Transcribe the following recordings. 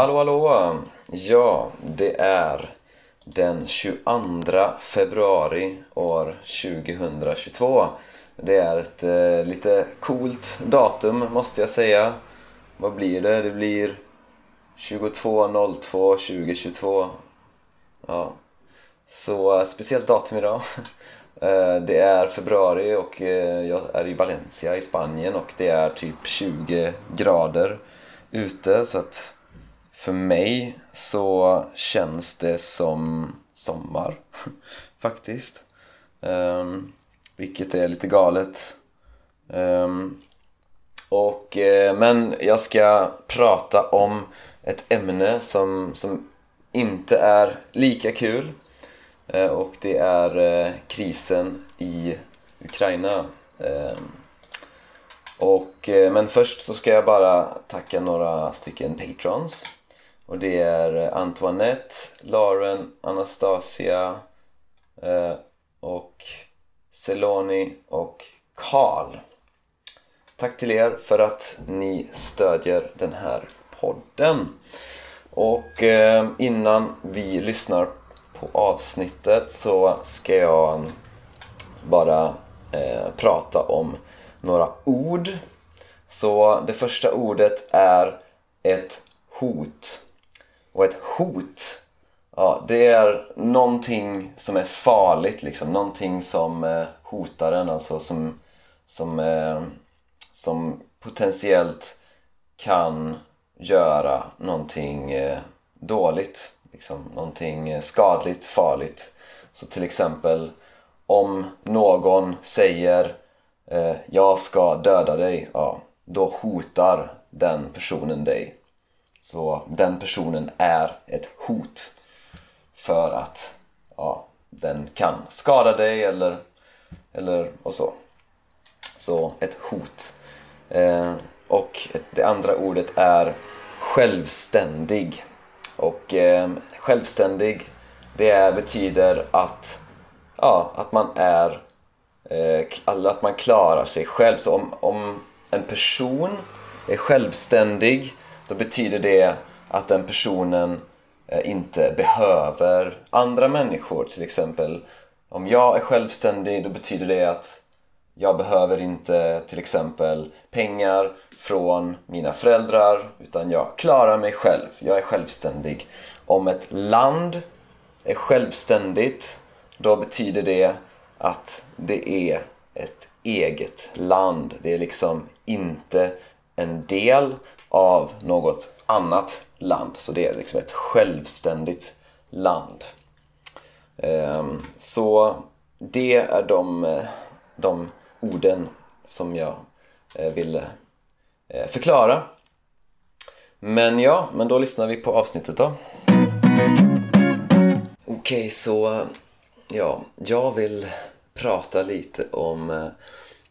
Hallå hallå! Ja, det är den 22 februari år 2022. Det är ett eh, lite coolt datum måste jag säga. Vad blir det? Det blir 22.02 2022. Ja. Så eh, speciellt datum idag. Eh, det är februari och eh, jag är i Valencia i Spanien och det är typ 20 grader ute så att för mig så känns det som sommar faktiskt. Um, vilket är lite galet. Um, och, eh, men jag ska prata om ett ämne som, som inte är lika kul. Eh, och det är eh, krisen i Ukraina. Ehm, och, men först så ska jag bara tacka några stycken patrons. Och det är eh, Antoinette, Lauren, Anastasia eh, och Celoni och Karl. Tack till er för att ni stödjer den här podden. Och eh, innan vi lyssnar på avsnittet så ska jag bara eh, prata om några ord. Så det första ordet är ett hot. Och ett hot, ja, det är någonting som är farligt liksom. Någonting som eh, hotar en, alltså som, som, eh, som potentiellt kan göra någonting eh, dåligt. Liksom. Någonting eh, skadligt, farligt. Så till exempel om någon säger eh, jag ska döda dig, ja, då hotar den personen dig. Så den personen är ett hot för att ja, den kan skada dig eller, eller och så. Så ett hot. Eh, och det andra ordet är självständig. Och eh, självständig, det betyder att, ja, att man är eh, att man klarar sig själv. Så om, om en person är självständig då betyder det att den personen eh, inte behöver andra människor. Till exempel om jag är självständig då betyder det att jag behöver inte till exempel pengar från mina föräldrar utan jag klarar mig själv. Jag är självständig. Om ett land är självständigt då betyder det att det är ett eget land. Det är liksom inte en del av något annat land. Så det är liksom ett självständigt land. Ehm, så det är de, eh, de orden som jag eh, ville eh, förklara. Men ja, men då lyssnar vi på avsnittet då. Okej, okay, så ja, jag vill prata lite om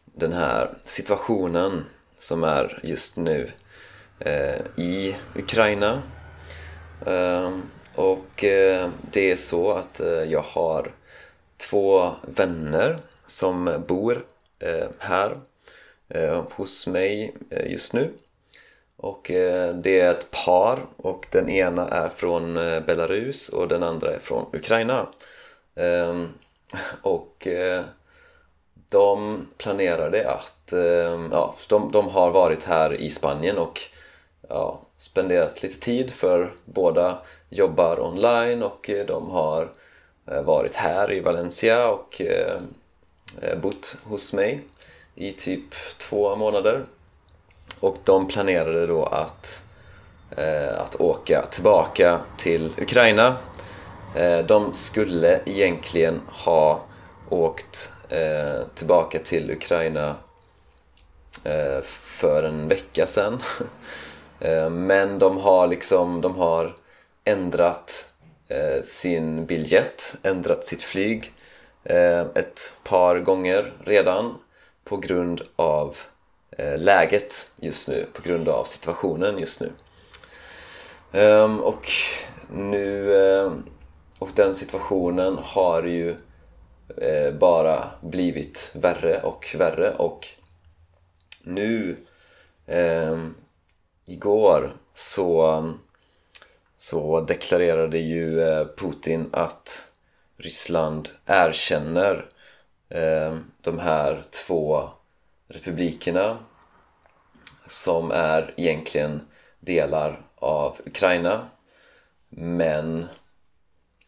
den här situationen som är just nu Eh, i Ukraina. Ehm, och eh, det är så att eh, jag har två vänner som bor eh, här eh, hos mig just nu. Och det är ett par och den ena är från Belarus och den andra är från Ukraina. Ehm, och de planerade att, ja, de, de har varit här i Spanien och ja, spenderat lite tid för båda jobbar online och eh, de har eh, varit här i Valencia och eh, bott hos mig i typ två månader. Och de planerade då att, att åka tillbaka till Ukraina. De skulle egentligen ha åkt tillbaka till Ukraina för en vecka sedan Eh, men de har liksom, de har ändrat eh, sin biljett, ändrat sitt flyg eh, ett par gånger redan på grund av läget just nu, på grund av situationen just nu. Ehm, och nu, och den situationen har ju bara blivit värre och värre och nu ehm, igår så så deklarerade ju eh, Putin att Ryssland erkänner eh, de här två republikerna som är egentligen delar av Ukraina. Men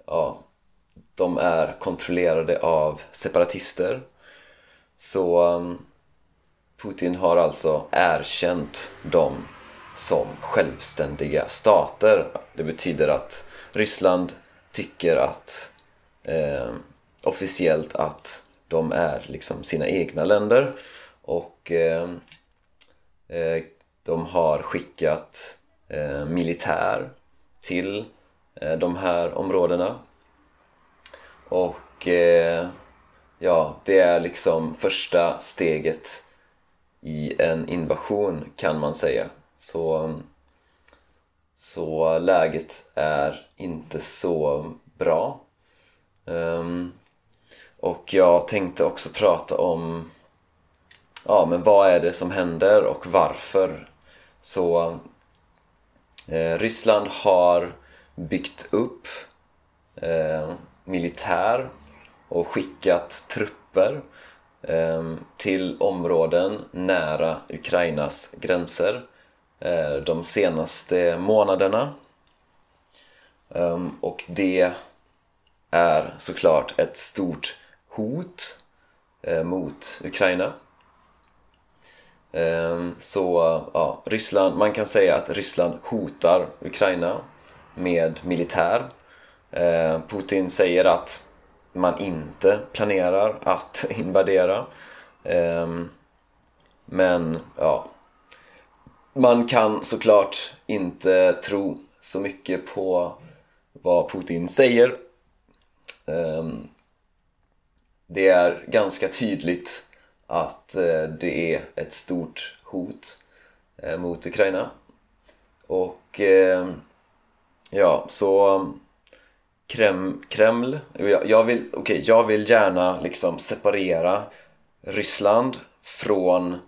ja, de är kontrollerade av separatister. Så mm, Putin har alltså erkänt dem som självständiga stater. Det betyder att Ryssland tycker att eh, officiellt att de är liksom sina egna länder. Och eh, eh, de har skickat eh, militär till eh, de här områdena. Och eh, ja, det är liksom första steget i en invasion kan man säga så, så läget är inte så bra. Um, och jag tänkte också prata om ja, men vad är det som händer och varför? Så eh, Ryssland har byggt upp eh, militär och skickat trupper eh, till områden nära Ukrainas gränser. Eh, de senaste månaderna. Ehm, och det är såklart ett stort hot eh, mot Ukraina. Ehm, så ja, Ryssland, man kan säga att Ryssland hotar Ukraina med militär. Ehm, Putin säger att man inte planerar att invadera. Men ja, man kan såklart inte tro så mycket på vad Putin säger. Ehm, det är ganska tydligt att eh, det är ett stort hot eh, mot Ukraina. Och ehm, ja, så Krem, Kreml, jag, vill, okay, jag vill gärna liksom separera Ryssland från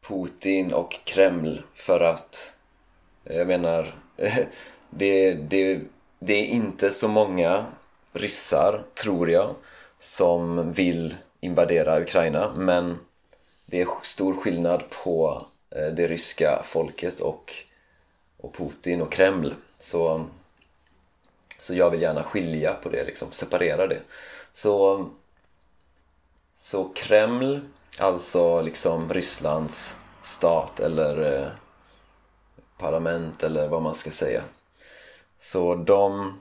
Putin och Kreml för att eh, jag menar det, det, det är inte så många ryssar, tror jag, som vill invadera Ukraina men det är stor skillnad på eh, det ryska folket och, och Putin och Kreml. Så, så jag vill gärna skilja på det, liksom, separera det. Så, så Kreml, alltså liksom Rysslands stat eller eh, parlament eller vad man ska säga så de,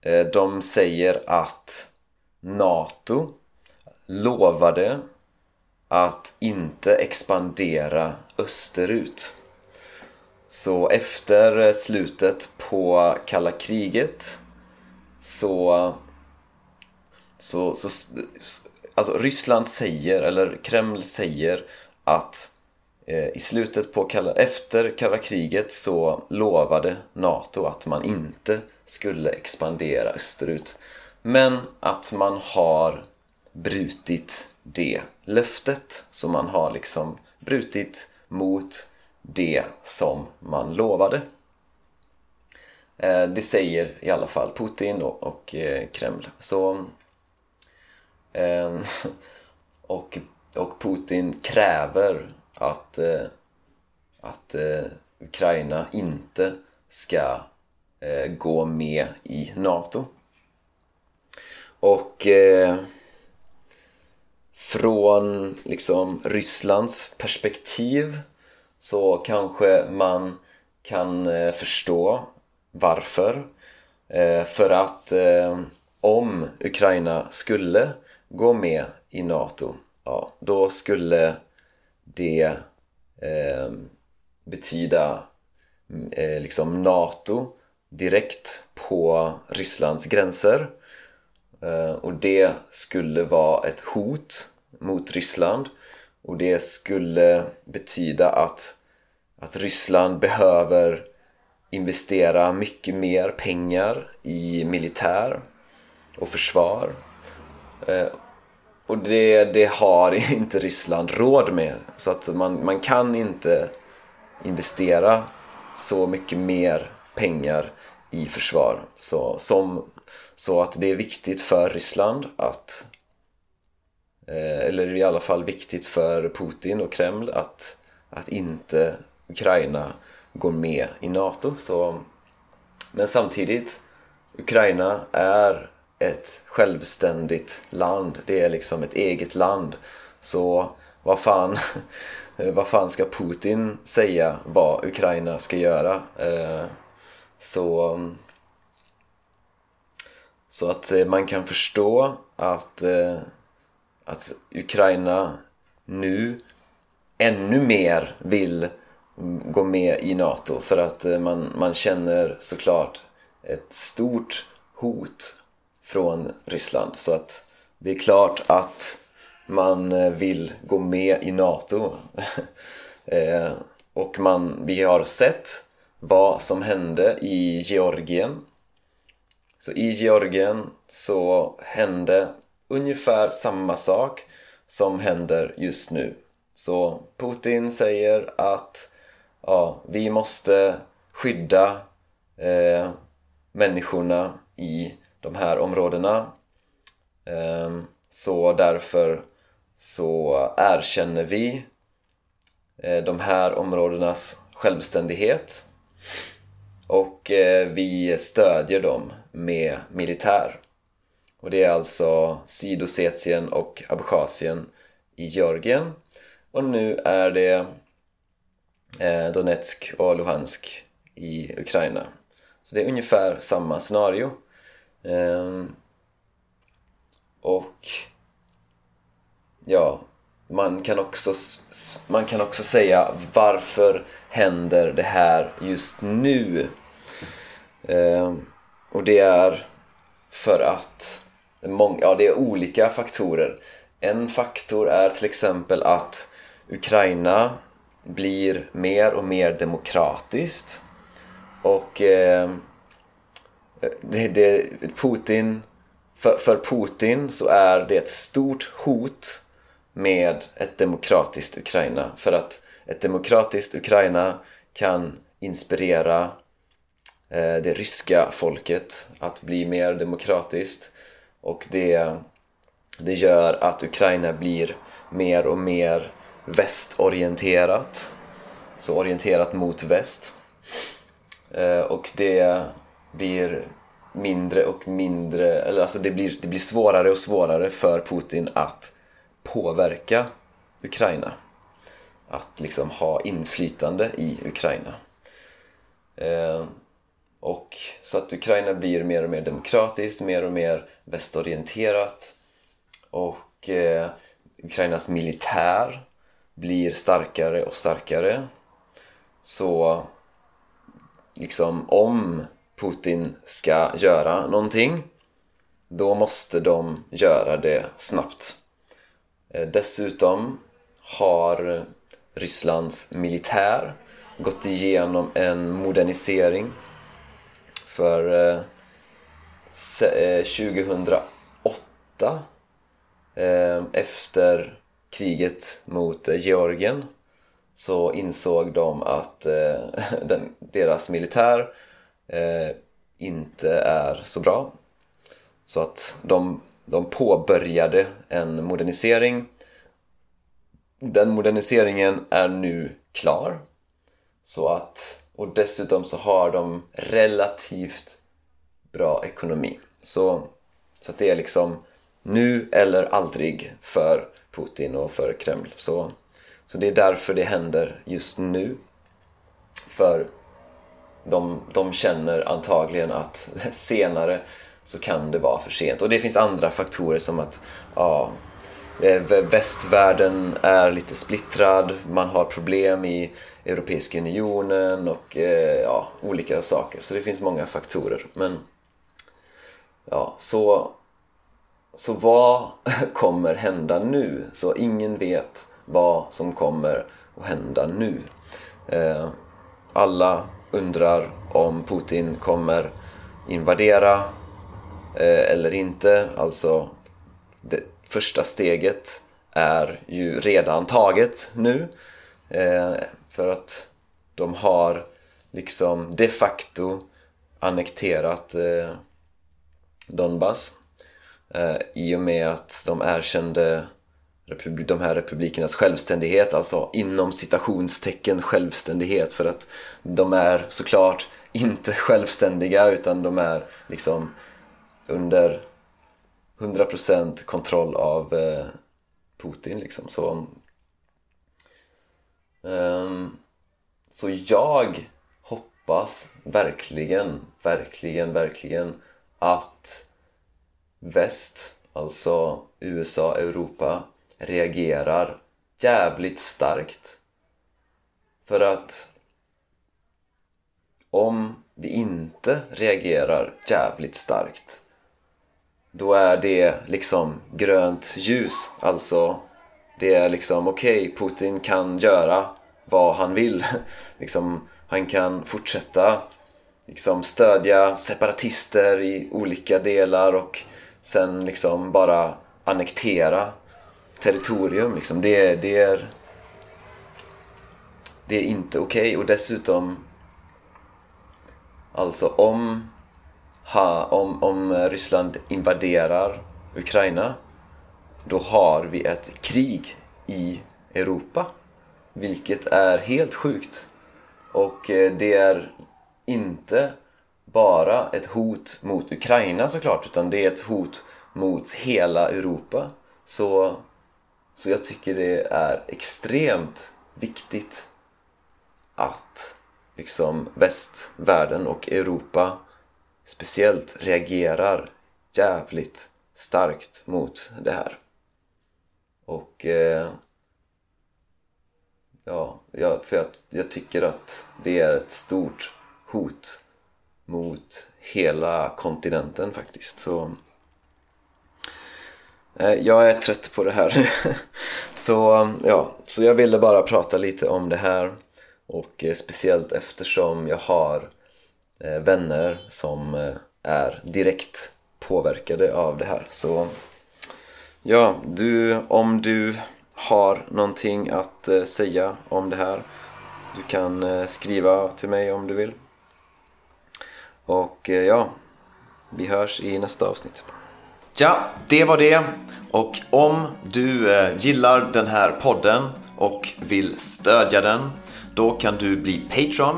eh, de säger att NATO lovade att inte expandera österut. Så efter eh, slutet på kalla kriget så, så, så alltså Ryssland säger, eller Kreml säger att eh, i slutet på kalla, efter kalla kriget så lovade NATO att man inte skulle expandera österut. Men att man har brutit det löftet. Så man har liksom brutit mot det som man lovade. Eh, det säger i alla fall Putin och, eh, Kreml. Så, Ehm, och, och Putin kräver att, eh, att eh, Ukraina inte ska eh, gå med i NATO. Och från liksom Rysslands perspektiv så kanske man kan eh, förstå varför. Eh, för att eh, om Ukraina skulle gå med i NATO, ja, då skulle det ehm, betyda mm, eh, liksom NATO direkt på Rysslands gränser eh, och det skulle vara ett hot mot Ryssland och det skulle betyda att, att Ryssland behöver investera mycket mer pengar i militär och försvar. Eh, och det, det har inte Ryssland råd med. Så att man, man kan inte investera så mycket mer pengar i försvar. Så, som, så att det är viktigt för Ryssland att eh, eller i alla fall viktigt för Putin och Kreml att, att inte Ukraina går med i NATO. Så, men samtidigt, Ukraina är ett självständigt land. Det är liksom ett eget land. Så vad fan, vad fan ska Putin säga vad Ukraina ska göra? Eh, så, så att eh, man kan förstå att, eh, att Ukraina nu ännu mer vill gå med i NATO för att man, man känner såklart ett stort hot från Ryssland. Så att det är klart att man eh, vill gå med i NATO. Eh, och man, vi har sett vad som hände i Georgien. Så i Georgien så hände ungefär samma sak som händer just nu. Så Putin säger att ja, vi måste skydda eh, människorna i de här områdena. Ehm, så därför så erkänner vi eh, de här områdenas självständighet och eh, vi stödjer dem med militär. Och det är alltså Sydossetien och Abchazien i Georgien och nu är det eh, Donetsk och Luhansk i Ukraina. Så det är ungefär samma scenario. Ehm, och ja, man kan, också, man kan också säga varför händer det här just nu? Ehm, och det är för att många, ja, det är olika faktorer. En faktor är till exempel att Ukraina blir mer och mer demokratiskt och eh, Eh, det, det, Putin, för, för Putin så är det ett stort hot med ett demokratiskt Ukraina. För att ett demokratiskt Ukraina kan inspirera eh, det ryska folket att bli mer demokratiskt. Och det, det gör att Ukraina blir mer och mer västorienterat. Så orienterat mot väst. Eh, och det blir mindre och mindre, eller alltså det blir, det blir svårare och svårare för Putin att påverka Ukraina. Att liksom ha inflytande i Ukraina. Eh, och så att Ukraina blir mer och mer demokratiskt, mer och mer västorienterat och eh, Ukrainas militär blir starkare och starkare. Så liksom om Putin ska göra någonting då måste de göra det snabbt. Eh, dessutom har Rysslands militär gått igenom en modernisering för eh, 2008 eh, efter kriget mot Georgien så insåg de att deras militär eh, inte är så bra. Så att de, de påbörjade en modernisering. Den moderniseringen är nu klar. Så att, och dessutom så har de relativt bra ekonomi. Så, så att det är liksom nu eller aldrig för Putin och för Kreml. Så, så det är därför det händer just nu. För de, de känner antagligen att senare så kan det vara för sent. Och det finns andra faktorer som att ja, eh, västvärlden är lite splittrad, man har problem i Europeiska unionen och eh, ja, olika saker. Så det finns många faktorer. Men ja, så, så vad kommer hända nu? Så ingen vet vad som kommer att hända nu. Eh, alla undrar om Putin kommer invadera eh, eller inte. Alltså, det första steget är ju redan taget nu. Eh, för att de har liksom de facto annekterat eh, Donbass eh, i och med att de erkände de här republikernas självständighet, alltså inom citationstecken självständighet för att de är såklart inte självständiga utan de är liksom under 100% kontroll av eh, Putin liksom. Så, um, så jag hoppas verkligen, verkligen, verkligen att väst, alltså USA, Europa reagerar jävligt starkt. För att om vi inte reagerar jävligt starkt då är det liksom grönt ljus. Alltså, det är liksom okej, okay, Putin kan göra vad han vill. liksom, han kan fortsätta liksom, stödja separatister i olika delar och sen liksom bara annektera territorium. Liksom. Det, det, är, det är inte okej okay. och dessutom Alltså om, ha, om, om Ryssland invaderar Ukraina då har vi ett krig i Europa vilket är helt sjukt och eh, det är inte bara ett hot mot Ukraina såklart utan det är ett hot mot hela Europa så så jag tycker det är extremt viktigt att liksom västvärlden och Europa speciellt reagerar jävligt starkt mot det här. Och eh, ja, för jag, jag tycker att det är ett stort hot mot hela kontinenten faktiskt. Så Eh, jag är trött på det här. så, ja, så jag ville bara prata lite om det här och eh, speciellt eftersom jag har eh, vänner som är direkt påverkade av det här. Så ja, du, om du har någonting att säga om det här du kan skriva till mig om du vill. Och ja, vi hörs i nästa avsnitt. Ja, det var det. Och om du eh, gillar den här podden och vill stödja den, då kan du bli Patreon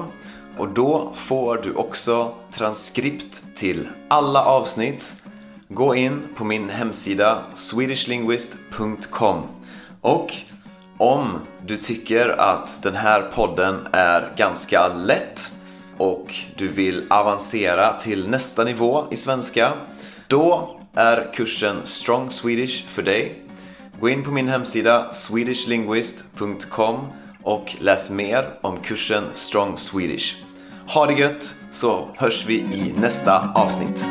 och då får du också transkript till alla avsnitt. Gå in på min hemsida swedishlinguist.com och om du tycker att den här podden är ganska lätt och du vill avancera till nästa nivå i svenska, då är kursen Strong Swedish för dig. Gå in på min hemsida swedishlinguist.com och läs mer om kursen Strong Swedish. Ha det gött så hörs vi i nästa avsnitt.